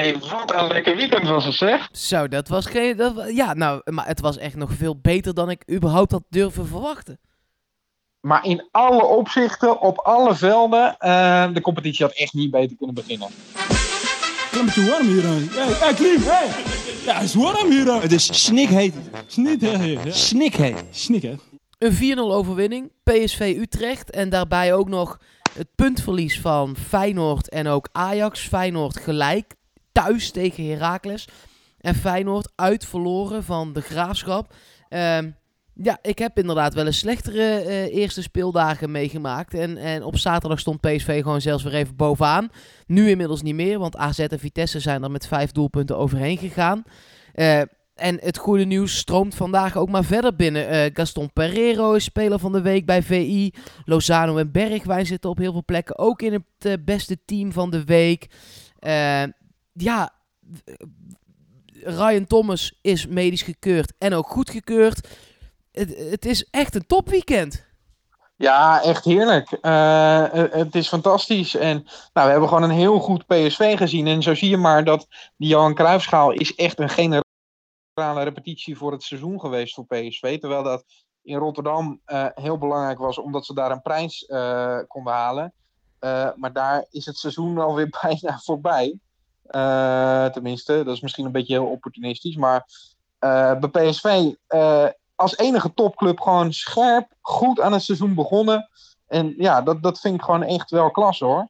hey, wat een lekker weekend was het zeg. Zo, dat was geen... Dat, ja, nou, maar het was echt nog veel beter dan ik überhaupt had durven verwachten. Maar in alle opzichten, op alle velden, eh, de competitie had echt niet beter kunnen beginnen. Het is te warm hier. Hey, hey Klim, hey. Ja, het is warm hier. Het is snikheet. Snikheet. Snik, hè. Een 4-0 overwinning, PSV Utrecht. En daarbij ook nog het puntverlies van Feyenoord en ook Ajax. Feyenoord gelijk, thuis tegen Heracles. En Feyenoord uit verloren van de Graafschap. Ehm, ja, ik heb inderdaad wel eens slechtere eh, eerste speeldagen meegemaakt. En, en op zaterdag stond PSV gewoon zelfs weer even bovenaan. Nu inmiddels niet meer, want AZ en Vitesse zijn er met vijf doelpunten overheen gegaan. Eh, en het goede nieuws stroomt vandaag ook maar verder binnen. Eh, Gaston Pereiro is speler van de week bij VI. Lozano en Bergwijn zitten op heel veel plekken ook in het beste team van de week. Ja, Ryan Thomas is medisch gekeurd en ook goedgekeurd. Het, het is echt een topweekend. Ja, echt heerlijk. Eh, eh, het is fantastisch. En nou, we hebben gewoon een heel goed PSV gezien. En zo zie je maar dat die Johan Cruijffschaal is echt een generale repetitie voor het seizoen geweest voor PSV. Terwijl dat in Rotterdam eh, heel belangrijk was, omdat ze daar een prijs konden halen. Maar daar is het seizoen alweer bijna voorbij. Eh, tenminste, dat is misschien een beetje heel opportunistisch. Maar eh, bij PSV eh, als enige topclub gewoon scherp, goed aan het seizoen begonnen. En ja, dat, dat vind ik gewoon echt wel klasse hoor.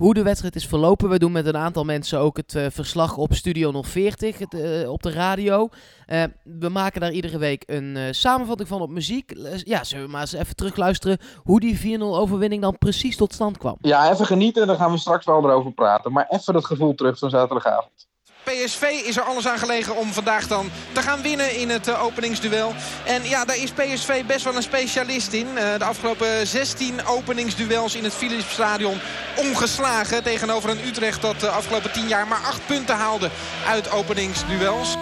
Hoe de wedstrijd is verlopen. We doen met een aantal mensen ook het eh, verslag op Studio 040 het, eh, op de radio. Eh, we maken daar iedere week een samenvatting van op muziek. Ja, zullen we maar eens even terugluisteren hoe die 4-0 overwinning dan precies tot stand kwam. Ja, even genieten, dan gaan we straks wel erover praten. Maar even dat gevoel terug van zaterdagavond. PSV is er alles aan gelegen om vandaag dan te gaan winnen in het eh, openingsduel. En ja, daar is PSV best wel een specialist in. Eh, de afgelopen 16 openingsduels in het Philipsstadion ongeslagen. Tegenover een Utrecht dat de afgelopen 10 jaar maar 8 punten haalde uit openingsduels.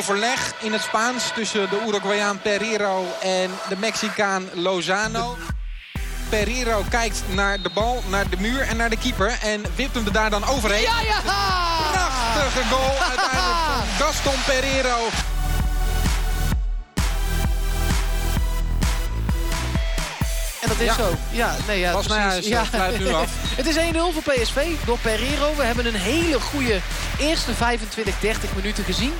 Overleg in het Spaans tussen de Uruguayaan Pereiro en de Mexicaan Lozano. Pereiro kijkt naar de bal, naar de muur en naar de keeper. En wipt hem er daar dan overheen. Ja, ja! Prachtige goal uiteindelijk van Gaston Pereiro. En dat is Ja. zo. Ja, nee, ja, Bas precies. Nijhuis, eh, sluit nu af. het is 1-0 voor PSV door Pereiro. We hebben een hele goede eerste 25, 30 minuten gezien.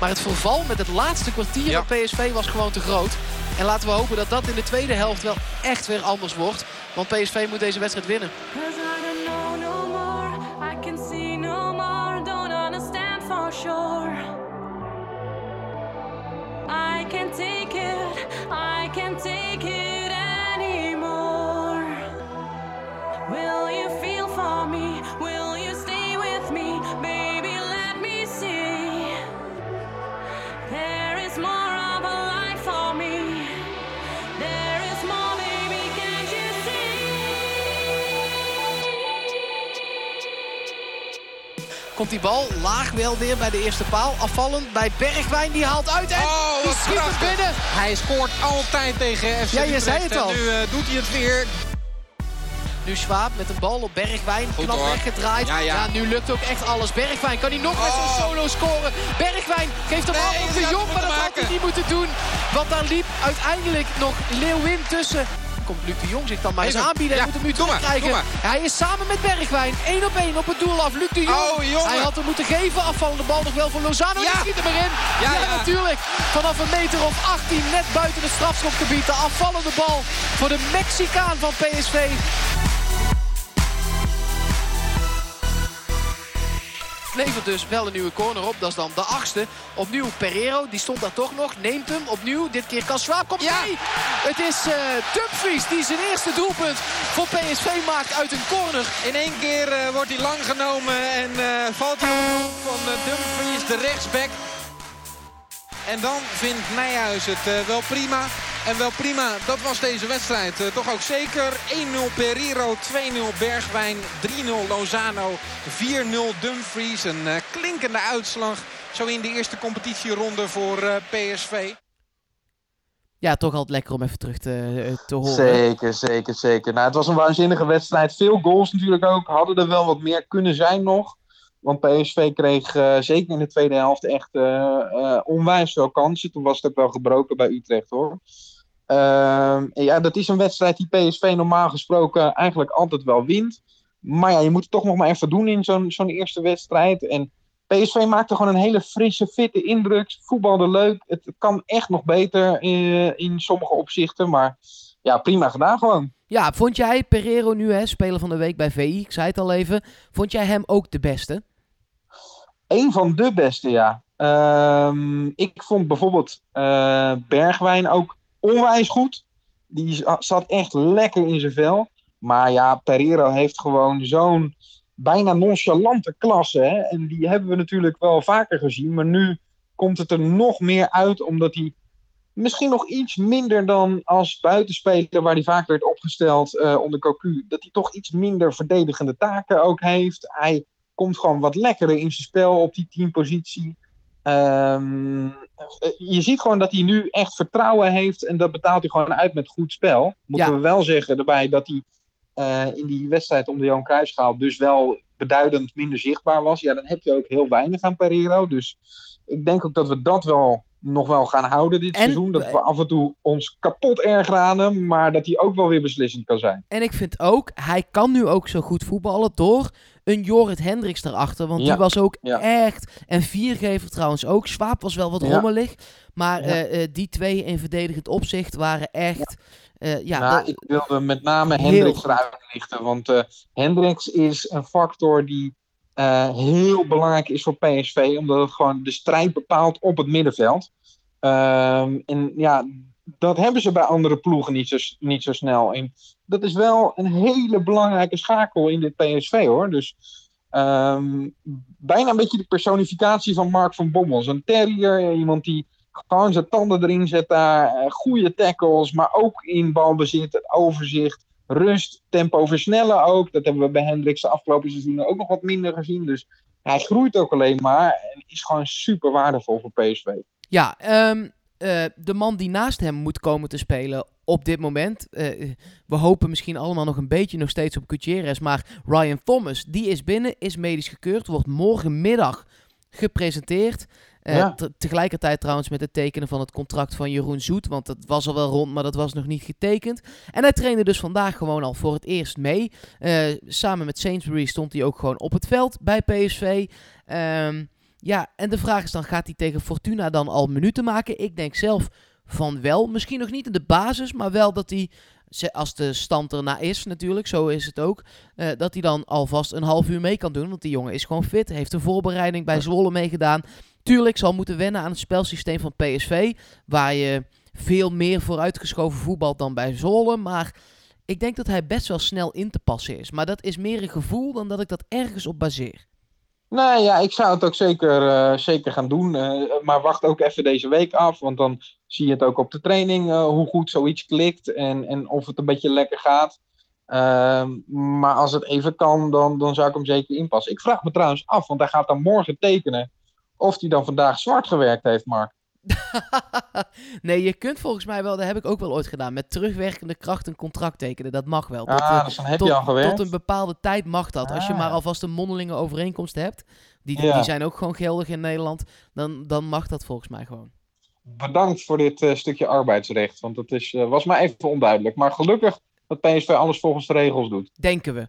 Maar het verval met het laatste kwartier Ja. van PSV was gewoon te groot. En laten we hopen dat dat in de tweede helft wel echt weer anders wordt. Want PSV moet deze wedstrijd winnen. I don't know no more. I can see no more. Don't understand for sure. I can't take it. I can't take it Komt die bal laag wel weer bij de eerste paal. Afvallend bij Bergwijn. Die haalt uit en Oh, die schiet hem prachtig. binnen. Hij scoort altijd tegen FC Ja, je zei het En al. nu eh, doet hij het weer. Nu Schwab met een bal op Bergwijn. Goed, Knap weggedraaid. Ja, ja. nu lukt ook echt alles. Bergwijn kan hij nog met Oh. zijn solo scoren. Bergwijn geeft bal Nee, op de Jong, maar dat had hij niet moeten doen. Want daar liep uiteindelijk nog Leeuwin tussen. Komt Luc de Jong zich dan maar eens Even. aanbieden. Hij Ja, moet hem nu terugkrijgen. Hij is samen met Bergwijn. 1 op 1 op het doel af. Luc de Jong. Oh. Hij had hem moeten geven. Afvallende bal nog wel voor Lozano. Ja. Die schiet hem erin. Ja, Ja, ja. natuurlijk. Vanaf een meter of 18 net buiten het strafschopgebied. De afvallende bal voor de Mexicaan van PSV. Levert dus wel een nieuwe corner op. Dat is dan de achtste. Opnieuw Pereiro, die stond daar toch nog. Neemt hem opnieuw. Dit keer kan Schwab. Komt Ja. mee. Het is eh Dumfries die zijn eerste doelpunt voor PSV maakt uit een corner. In één keer eh, wordt hij lang genomen en eh, valt hij op van Dumfries, de rechtsback. En dan vindt Nijhuis het wel prima. En wel prima, dat was deze wedstrijd. Eh, toch ook zeker. 1-0 Pereiro, 2-0 Bergwijn, 3-0 Lozano, 4-0 Dumfries. Een eh, klinkende uitslag zo in de eerste competitieronde voor eh, PSV. Ja, toch altijd lekker om even terug te, te horen. Zeker, zeker, zeker. Nou, het was een waanzinnige wedstrijd. Veel goals natuurlijk ook. Hadden er wel wat meer kunnen zijn nog. Want PSV kreeg eh, zeker in de tweede helft echt onwijs veel kansen. Toen was het ook wel gebroken bij Utrecht hoor. Ehm, ja, dat is een wedstrijd die PSV normaal gesproken eigenlijk altijd wel wint. Maar ja, je moet het toch nog maar even doen in zo'n zo'n eerste wedstrijd. En PSV maakte gewoon een hele frisse, fitte indruk. Voetbalde leuk. Het kan echt nog beter in, in sommige opzichten. Maar ja, prima gedaan gewoon. Ja, vond jij Pereiro nu, hè, speler van de week bij VI, ik zei het al even, vond jij hem ook de beste? Een van de beste, ja. Ehm, ik vond bijvoorbeeld eh, Bergwijn ook onwijs goed. Die za- zat echt lekker in zijn vel. Maar ja, Pereiro heeft gewoon zo'n bijna nonchalante klasse. Hè? En die hebben we natuurlijk wel vaker gezien. Maar nu komt het er nog meer uit, omdat hij misschien nog iets minder dan als buitenspeler, waar hij vaak werd opgesteld eh, onder Cocu, dat hij toch iets minder verdedigende taken ook heeft. Hij komt gewoon wat lekkerder in zijn spel op die teampositie. Ehm, eh, je ziet gewoon dat hij nu echt vertrouwen heeft en dat betaalt hij gewoon uit met goed spel. Moeten Ja. we wel zeggen erbij dat hij eh, in die wedstrijd om de Johan Cruijffschaal dus wel beduidend minder zichtbaar was. Ja, dan heb je ook heel weinig aan Pereiro. Dus ik denk ook dat we dat wel nog wel gaan houden dit En- seizoen. Dat we af en toe ons kapot aan hem, maar dat hij ook wel weer beslissend kan zijn. En ik vind ook, hij kan nu ook zo goed voetballen door een Jorrit Hendricks erachter. Want die was ook echt, en Viergever trouwens ook. Swaap was wel wat rommelig. Maar eh, eh, die twee in verdedigend opzicht waren echt... Ja, ja nou, dat- ik wilde met name Hendricks eruit lichten. Want eh Hendricks is een factor die eh, heel belangrijk is voor PSV. Omdat het gewoon de strijd bepaalt op het middenveld. Ehm, en ja, dat hebben ze bij andere ploegen niet zo, niet zo snel. En dat is wel een hele belangrijke schakel in dit PSV hoor. Dus ehm, bijna een beetje de personificatie van Mark van Bommel. Zo'n terrier, iemand die gewoon zijn tanden erin zet daar. eh, goede tackles, maar ook in balbezit, overzicht, rust, tempo versnellen ook. Dat hebben we bij Hendricks de afgelopen seizoenen ook nog wat minder gezien. Dus hij groeit ook alleen maar en is gewoon super waardevol voor PSV. Ja, ehm, eh, de man die naast hem moet komen te spelen op dit moment. eh, we hopen misschien allemaal nog een beetje nog steeds op Gutierrez. Maar Ryan Thomas, die is binnen, is medisch gekeurd. Wordt morgenmiddag gepresenteerd. Eh, Ja. tegelijkertijd trouwens met het tekenen van het contract van Jeroen Zoet. Want dat was al wel rond, maar dat was nog niet getekend. En hij trainde dus vandaag gewoon al voor het eerst mee. Samen met Sainsbury stond hij ook gewoon op het veld bij PSV. Ehm, ja, en de vraag is dan, gaat hij tegen Fortuna dan al minuten maken? Ik denk zelf van wel. Misschien nog niet in de basis, maar wel dat hij, als de stand erna is natuurlijk, zo is het ook, eh, dat hij dan alvast een half uur mee kan doen. Want die jongen is gewoon fit, heeft een voorbereiding bij Zwolle meegedaan. Tuurlijk zal moeten wennen aan het spelsysteem van PSV, waar je veel meer vooruitgeschoven voetbalt dan bij Zwolle, maar... Ik denk dat hij best wel snel in te passen is. Maar dat is meer een gevoel dan dat ik dat ergens op baseer. Nee, ja, ik zou het ook zeker, eh, zeker gaan doen. eh, maar wacht ook even deze week af. Want dan zie je het ook op de training eh, hoe goed zoiets klikt. En, en of het een beetje lekker gaat. Ehm, maar als het even kan, dan, dan zou ik hem zeker inpassen. Ik vraag me trouwens af, want hij gaat dan morgen tekenen. Of hij dan vandaag zwart gewerkt heeft, Mark. nee, je kunt volgens mij wel, dat heb ik ook wel ooit gedaan, met terugwerkende kracht een contract tekenen. Dat mag wel. Tot, Ah, dus dan heb tot, je al gewerkt. tot een bepaalde tijd mag dat. Als je Ah. maar alvast een mondelinge overeenkomst hebt, die, Ja. die zijn ook gewoon geldig in Nederland, dan, dan mag dat volgens mij gewoon. Bedankt voor dit eh, stukje arbeidsrecht. Want dat is, eh, was maar even onduidelijk. Maar gelukkig dat PSV alles volgens de regels doet. Denken we.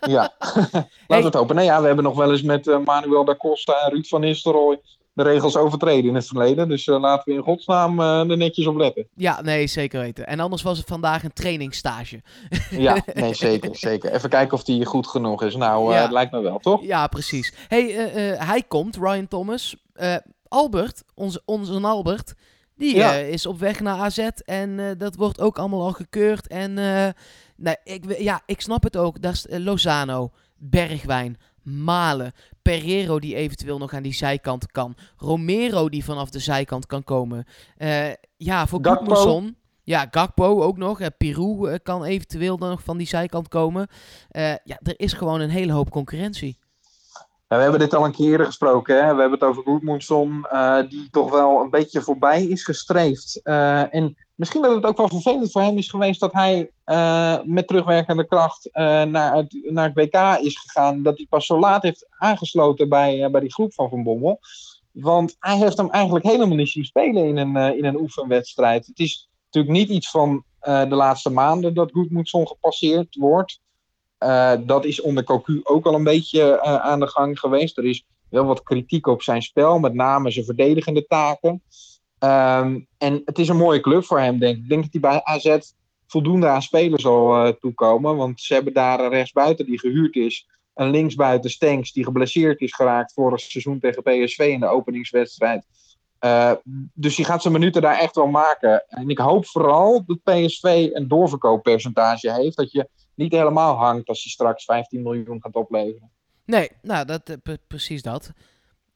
Ja, laten we het hopen. Nou ja, we hebben nog wel eens met eh, Manuel da Costa en Ruud van Nistelrooy de regels overtreden in het verleden. Dus eh, laten we in godsnaam eh, er netjes op letten. Ja, nee, zeker weten. En anders was het vandaag een trainingsstage. Ja, nee, zeker, zeker. Even kijken of die goed genoeg is. Nou, eh, Ja. lijkt me wel, toch? Ja, precies. hey, hij komt, Ryan Thomas. Albert, onze, onze Albert, die Ja. is op weg naar AZ. En dat wordt ook allemaal al gekeurd. En nee, ik, ja, ik snap het ook. Dat is Lozano, Bergwijn, Malen, Pereiro die eventueel nog aan die zijkant kan. Romero die vanaf de zijkant kan komen. Eh, ja, voor Gakpo. Ja, Gakpo ook nog. Eh, Pirou eh, kan eventueel dan nog van die zijkant komen. Ja, er is gewoon een hele hoop concurrentie. Ja, we hebben dit al een keer eerder gesproken. Hè? We hebben het over Goedmundsson, eh die toch wel een beetje voorbij is gestreefd. En misschien dat het ook wel vervelend voor hem is geweest dat hij eh, met terugwerkende kracht eh, naar, het, naar WK is gegaan. Dat hij pas zo laat heeft aangesloten bij, eh, bij die groep van Van Bommel. Want hij heeft hem eigenlijk helemaal niet zien spelen in een, in een oefenwedstrijd. Het is natuurlijk niet iets van de laatste maanden dat Goedmundsson gepasseerd wordt. Dat is onder Cocu ook al een beetje aan de gang geweest. Er is wel wat kritiek op zijn spel, met name zijn verdedigende taken. Ehm, en het is een mooie club voor hem, denk ik. Ik denk dat hij bij AZ voldoende aan spelers zal eh, toekomen. Want ze hebben daar een rechtsbuiten die gehuurd is. Een linksbuiten Stenks die geblesseerd is geraakt vorig seizoen tegen PSV in de openingswedstrijd. Eh, dus die gaat zijn minuten daar echt wel maken. En ik hoop vooral dat PSV een doorverkooppercentage heeft. Dat je niet helemaal hangt als hij straks 15 miljoen gaat opleveren. Nee, nou, dat, eh, pre- precies dat.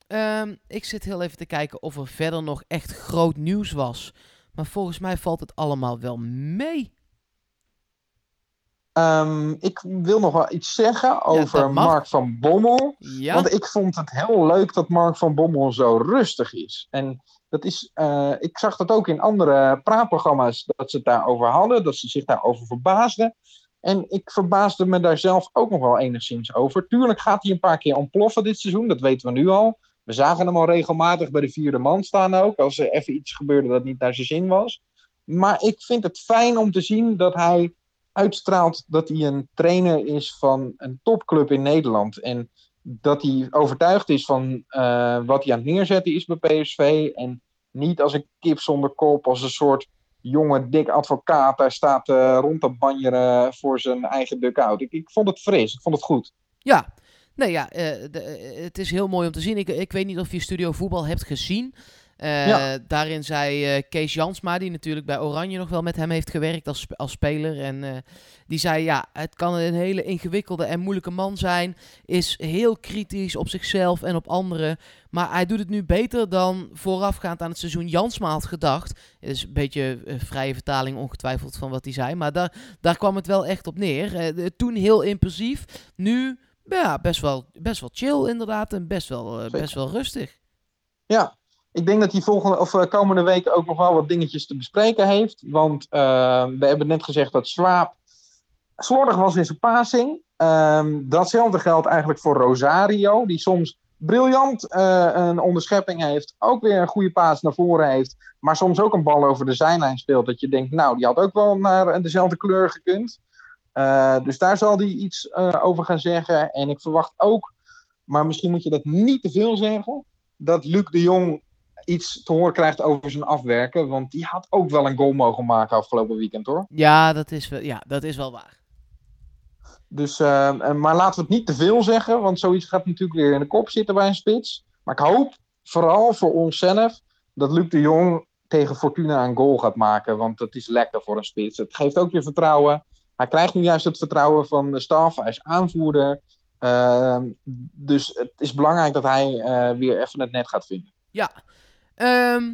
Ehm, ik zit heel even te kijken of er verder nog echt groot nieuws was. Maar volgens mij valt het allemaal wel mee. Ehm, ik wil nog wel iets zeggen over. Mark van Bommel. Ja, Want ik vond het heel leuk dat Mark van Bommel zo rustig is. En dat is, eh, ik zag dat ook in andere praatprogramma's dat ze het daarover hadden, dat ze zich daarover verbaasden. En ik verbaasde me daar zelf ook nog wel enigszins over. Tuurlijk gaat hij een paar keer ontploffen dit seizoen, dat weten we nu al. We zagen hem al regelmatig bij de vierde man staan ook, als er even iets gebeurde dat niet naar zijn zin was. Maar ik vind het fijn om te zien dat hij uitstraalt dat hij een trainer is van een topclub in Nederland. En dat hij overtuigd is van eh, wat hij aan het neerzetten is bij PSV. En niet als een kip zonder kop, als een soort jonge, dik advocaat. Daar staat eh, rond te banjeren voor zijn eigen duck-out. Ik, ik vond het fris, ik vond het goed. ja. Nee, ja, eh, de- eh, het is heel mooi om te zien. Ik, ik weet niet of je Studio Voetbal hebt gezien. Ja. Daarin zei Kees Jansma, die natuurlijk bij Oranje nog wel met hem heeft gewerkt als, als speler. En die zei, ja, het kan een hele ingewikkelde en moeilijke man zijn. Is heel kritisch op zichzelf en op anderen. Maar hij doet het nu beter dan voorafgaand aan het seizoen Jansma had gedacht. Het is een beetje vrije vertaling ongetwijfeld van wat hij zei. Maar daar, daar kwam het wel echt op neer. Toen heel impulsief. Nu ja, best, wel, best wel chill inderdaad. En best wel, eh, best wel rustig. Ja, ik denk dat hij volgende, of, eh, komende week ook nog wel wat dingetjes te bespreken heeft. Want eh, we hebben net gezegd dat Swaap slordig was in zijn passing. Ehm, datzelfde geldt eigenlijk voor Rosario, die soms briljant eh, een onderschepping heeft. Ook weer een goede paas naar voren heeft. Maar soms ook een bal over de zijlijn speelt. Dat je denkt, nou, die had ook wel naar dezelfde kleur gekund. Eh, dus daar zal hij iets eh, over gaan zeggen. En ik verwacht ook, maar misschien moet je dat niet te veel zeggen dat Luc de Jong iets te horen krijgt over zijn afwerken. Want die had ook wel een goal mogen maken afgelopen weekend hoor. Ja, dat is wel, ja, dat is wel waar. Dus, eh, maar laten we het niet te veel zeggen. Want zoiets gaat natuurlijk weer in de kop zitten bij een spits. Maar ik hoop vooral voor onszelf dat Luc de Jong tegen Fortuna een goal gaat maken. Want dat is lekker voor een spits. Het geeft ook weer vertrouwen. Hij krijgt nu juist het vertrouwen van de staf. Hij is aanvoerder. Ehm, dus het is belangrijk dat hij eh, weer even het net gaat vinden. Ja. Ehm,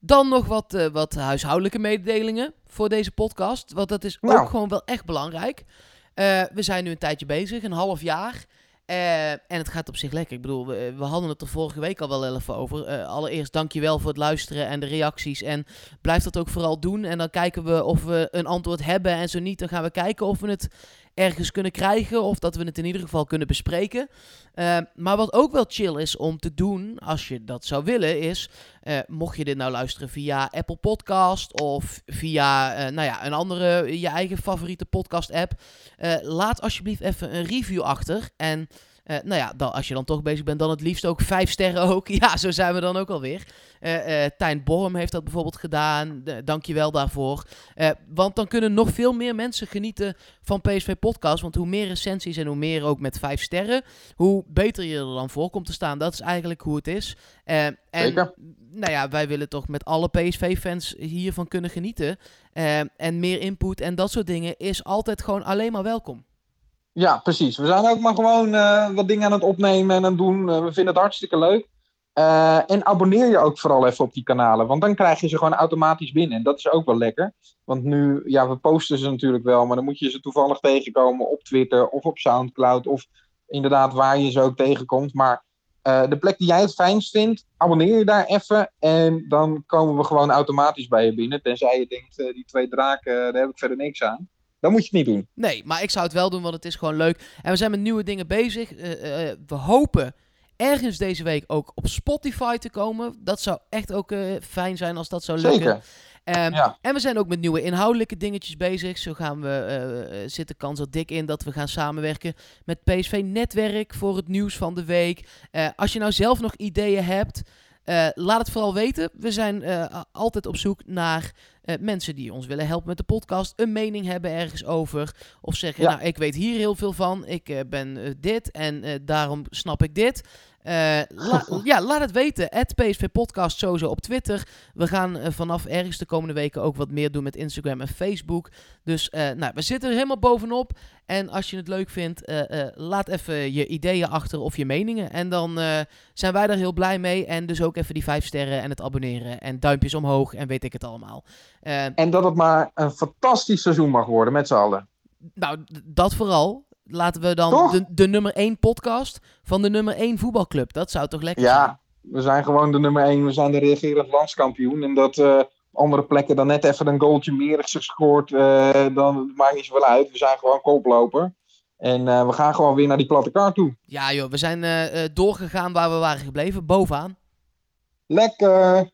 dan nog wat, eh, wat huishoudelijke mededelingen voor deze podcast. Want dat is Nou. ook gewoon wel echt belangrijk. Eh, we zijn nu een tijdje bezig, een half jaar. Eh, en het gaat op zich lekker. Ik bedoel, we, we hadden het er vorige week al wel even over. Eh, allereerst dankjewel voor het luisteren en de reacties. En blijf dat ook vooral doen. En dan kijken we of we een antwoord hebben. En zo niet, dan gaan we kijken of we het ergens kunnen krijgen. Of dat we het in ieder geval kunnen bespreken. Eh, maar wat ook wel chill is om te doen, als je dat zou willen, is... eh, mocht je dit nou luisteren via Apple Podcast of via eh, nou ja, een andere, je eigen favoriete podcast app... eh, laat alsjeblieft even een review achter. En Eh, nou ja, dan, als je dan toch bezig bent, dan het liefst ook vijf sterren ook. Ja, zo zijn we dan ook alweer. Eh Tijn Borm heeft dat bijvoorbeeld gedaan. Uh, Dank je wel daarvoor. Want dan kunnen nog veel meer mensen genieten van PSV Podcast. Want hoe meer recensies en hoe meer ook met vijf sterren, hoe beter je er dan voor komt te staan. Dat is eigenlijk hoe het is. En Zeker. nou ja, wij willen toch met alle PSV-fans hiervan kunnen genieten. En meer input en dat soort dingen is altijd gewoon alleen maar welkom. Ja, precies. We zijn ook maar gewoon eh, wat dingen aan het opnemen en aan het doen. Eh, we vinden het hartstikke leuk. Eh, en abonneer je ook vooral even op die kanalen, want dan krijg je ze gewoon automatisch binnen. En dat is ook wel lekker. Want nu, ja, we posten ze natuurlijk wel, maar dan moet je ze toevallig tegenkomen op Twitter of op Soundcloud of inderdaad waar je ze ook tegenkomt. Maar de plek die jij het fijnst vindt, abonneer je daar even en dan komen we gewoon automatisch bij je binnen. Tenzij je denkt, die twee draken, daar heb ik verder niks aan. Dan moet je het niet doen. Nee, maar ik zou het wel doen, want het is gewoon leuk. En we zijn met nieuwe dingen bezig. Eh, eh, we hopen ergens deze week ook op Spotify te komen. Dat zou echt ook eh, fijn zijn als dat zou lukken. Zeker. Ehm, Ja. En we zijn ook met nieuwe inhoudelijke dingetjes bezig. Zo gaan we, eh, eh, zit de kans er dik in dat we gaan samenwerken met PSV Netwerk voor het nieuws van de week. Eh, als je nou zelf nog ideeën hebt, eh, laat het vooral weten. We zijn eh, altijd op zoek naar eh, mensen die ons willen helpen met de podcast. Een mening hebben ergens over. Of zeggen, Ja. nou, ik weet hier heel veel van. Ik ben dit en daarom snap ik dit. Eh, la- ja, laat het weten. Het PSV Podcast sowieso op Twitter. We gaan eh, vanaf ergens de komende weken ook wat meer doen met Instagram en Facebook. Dus eh, nou, we zitten er helemaal bovenop. En als je het leuk vindt, laat even je ideeën achter of je meningen. En dan zijn wij er heel blij mee. En dus ook even die vijf sterren en het abonneren. En duimpjes omhoog en weet ik het allemaal. En dat het maar een fantastisch seizoen mag worden met z'n allen. nou, dat vooral. Laten we dan de, de nummer 1 podcast van de nummer 1 voetbalclub. Dat zou toch lekker zijn? Ja, we zijn gewoon de nummer 1. We zijn de regerend landskampioen. En dat eh, andere plekken dan net even een goaltje meer is gescoord. eh, dan maakt niet zoveel uit. We zijn gewoon koploper. En eh, we gaan gewoon weer naar die platte kaart toe. Ja joh, we zijn doorgegaan waar we waren gebleven. Bovenaan. Lekker!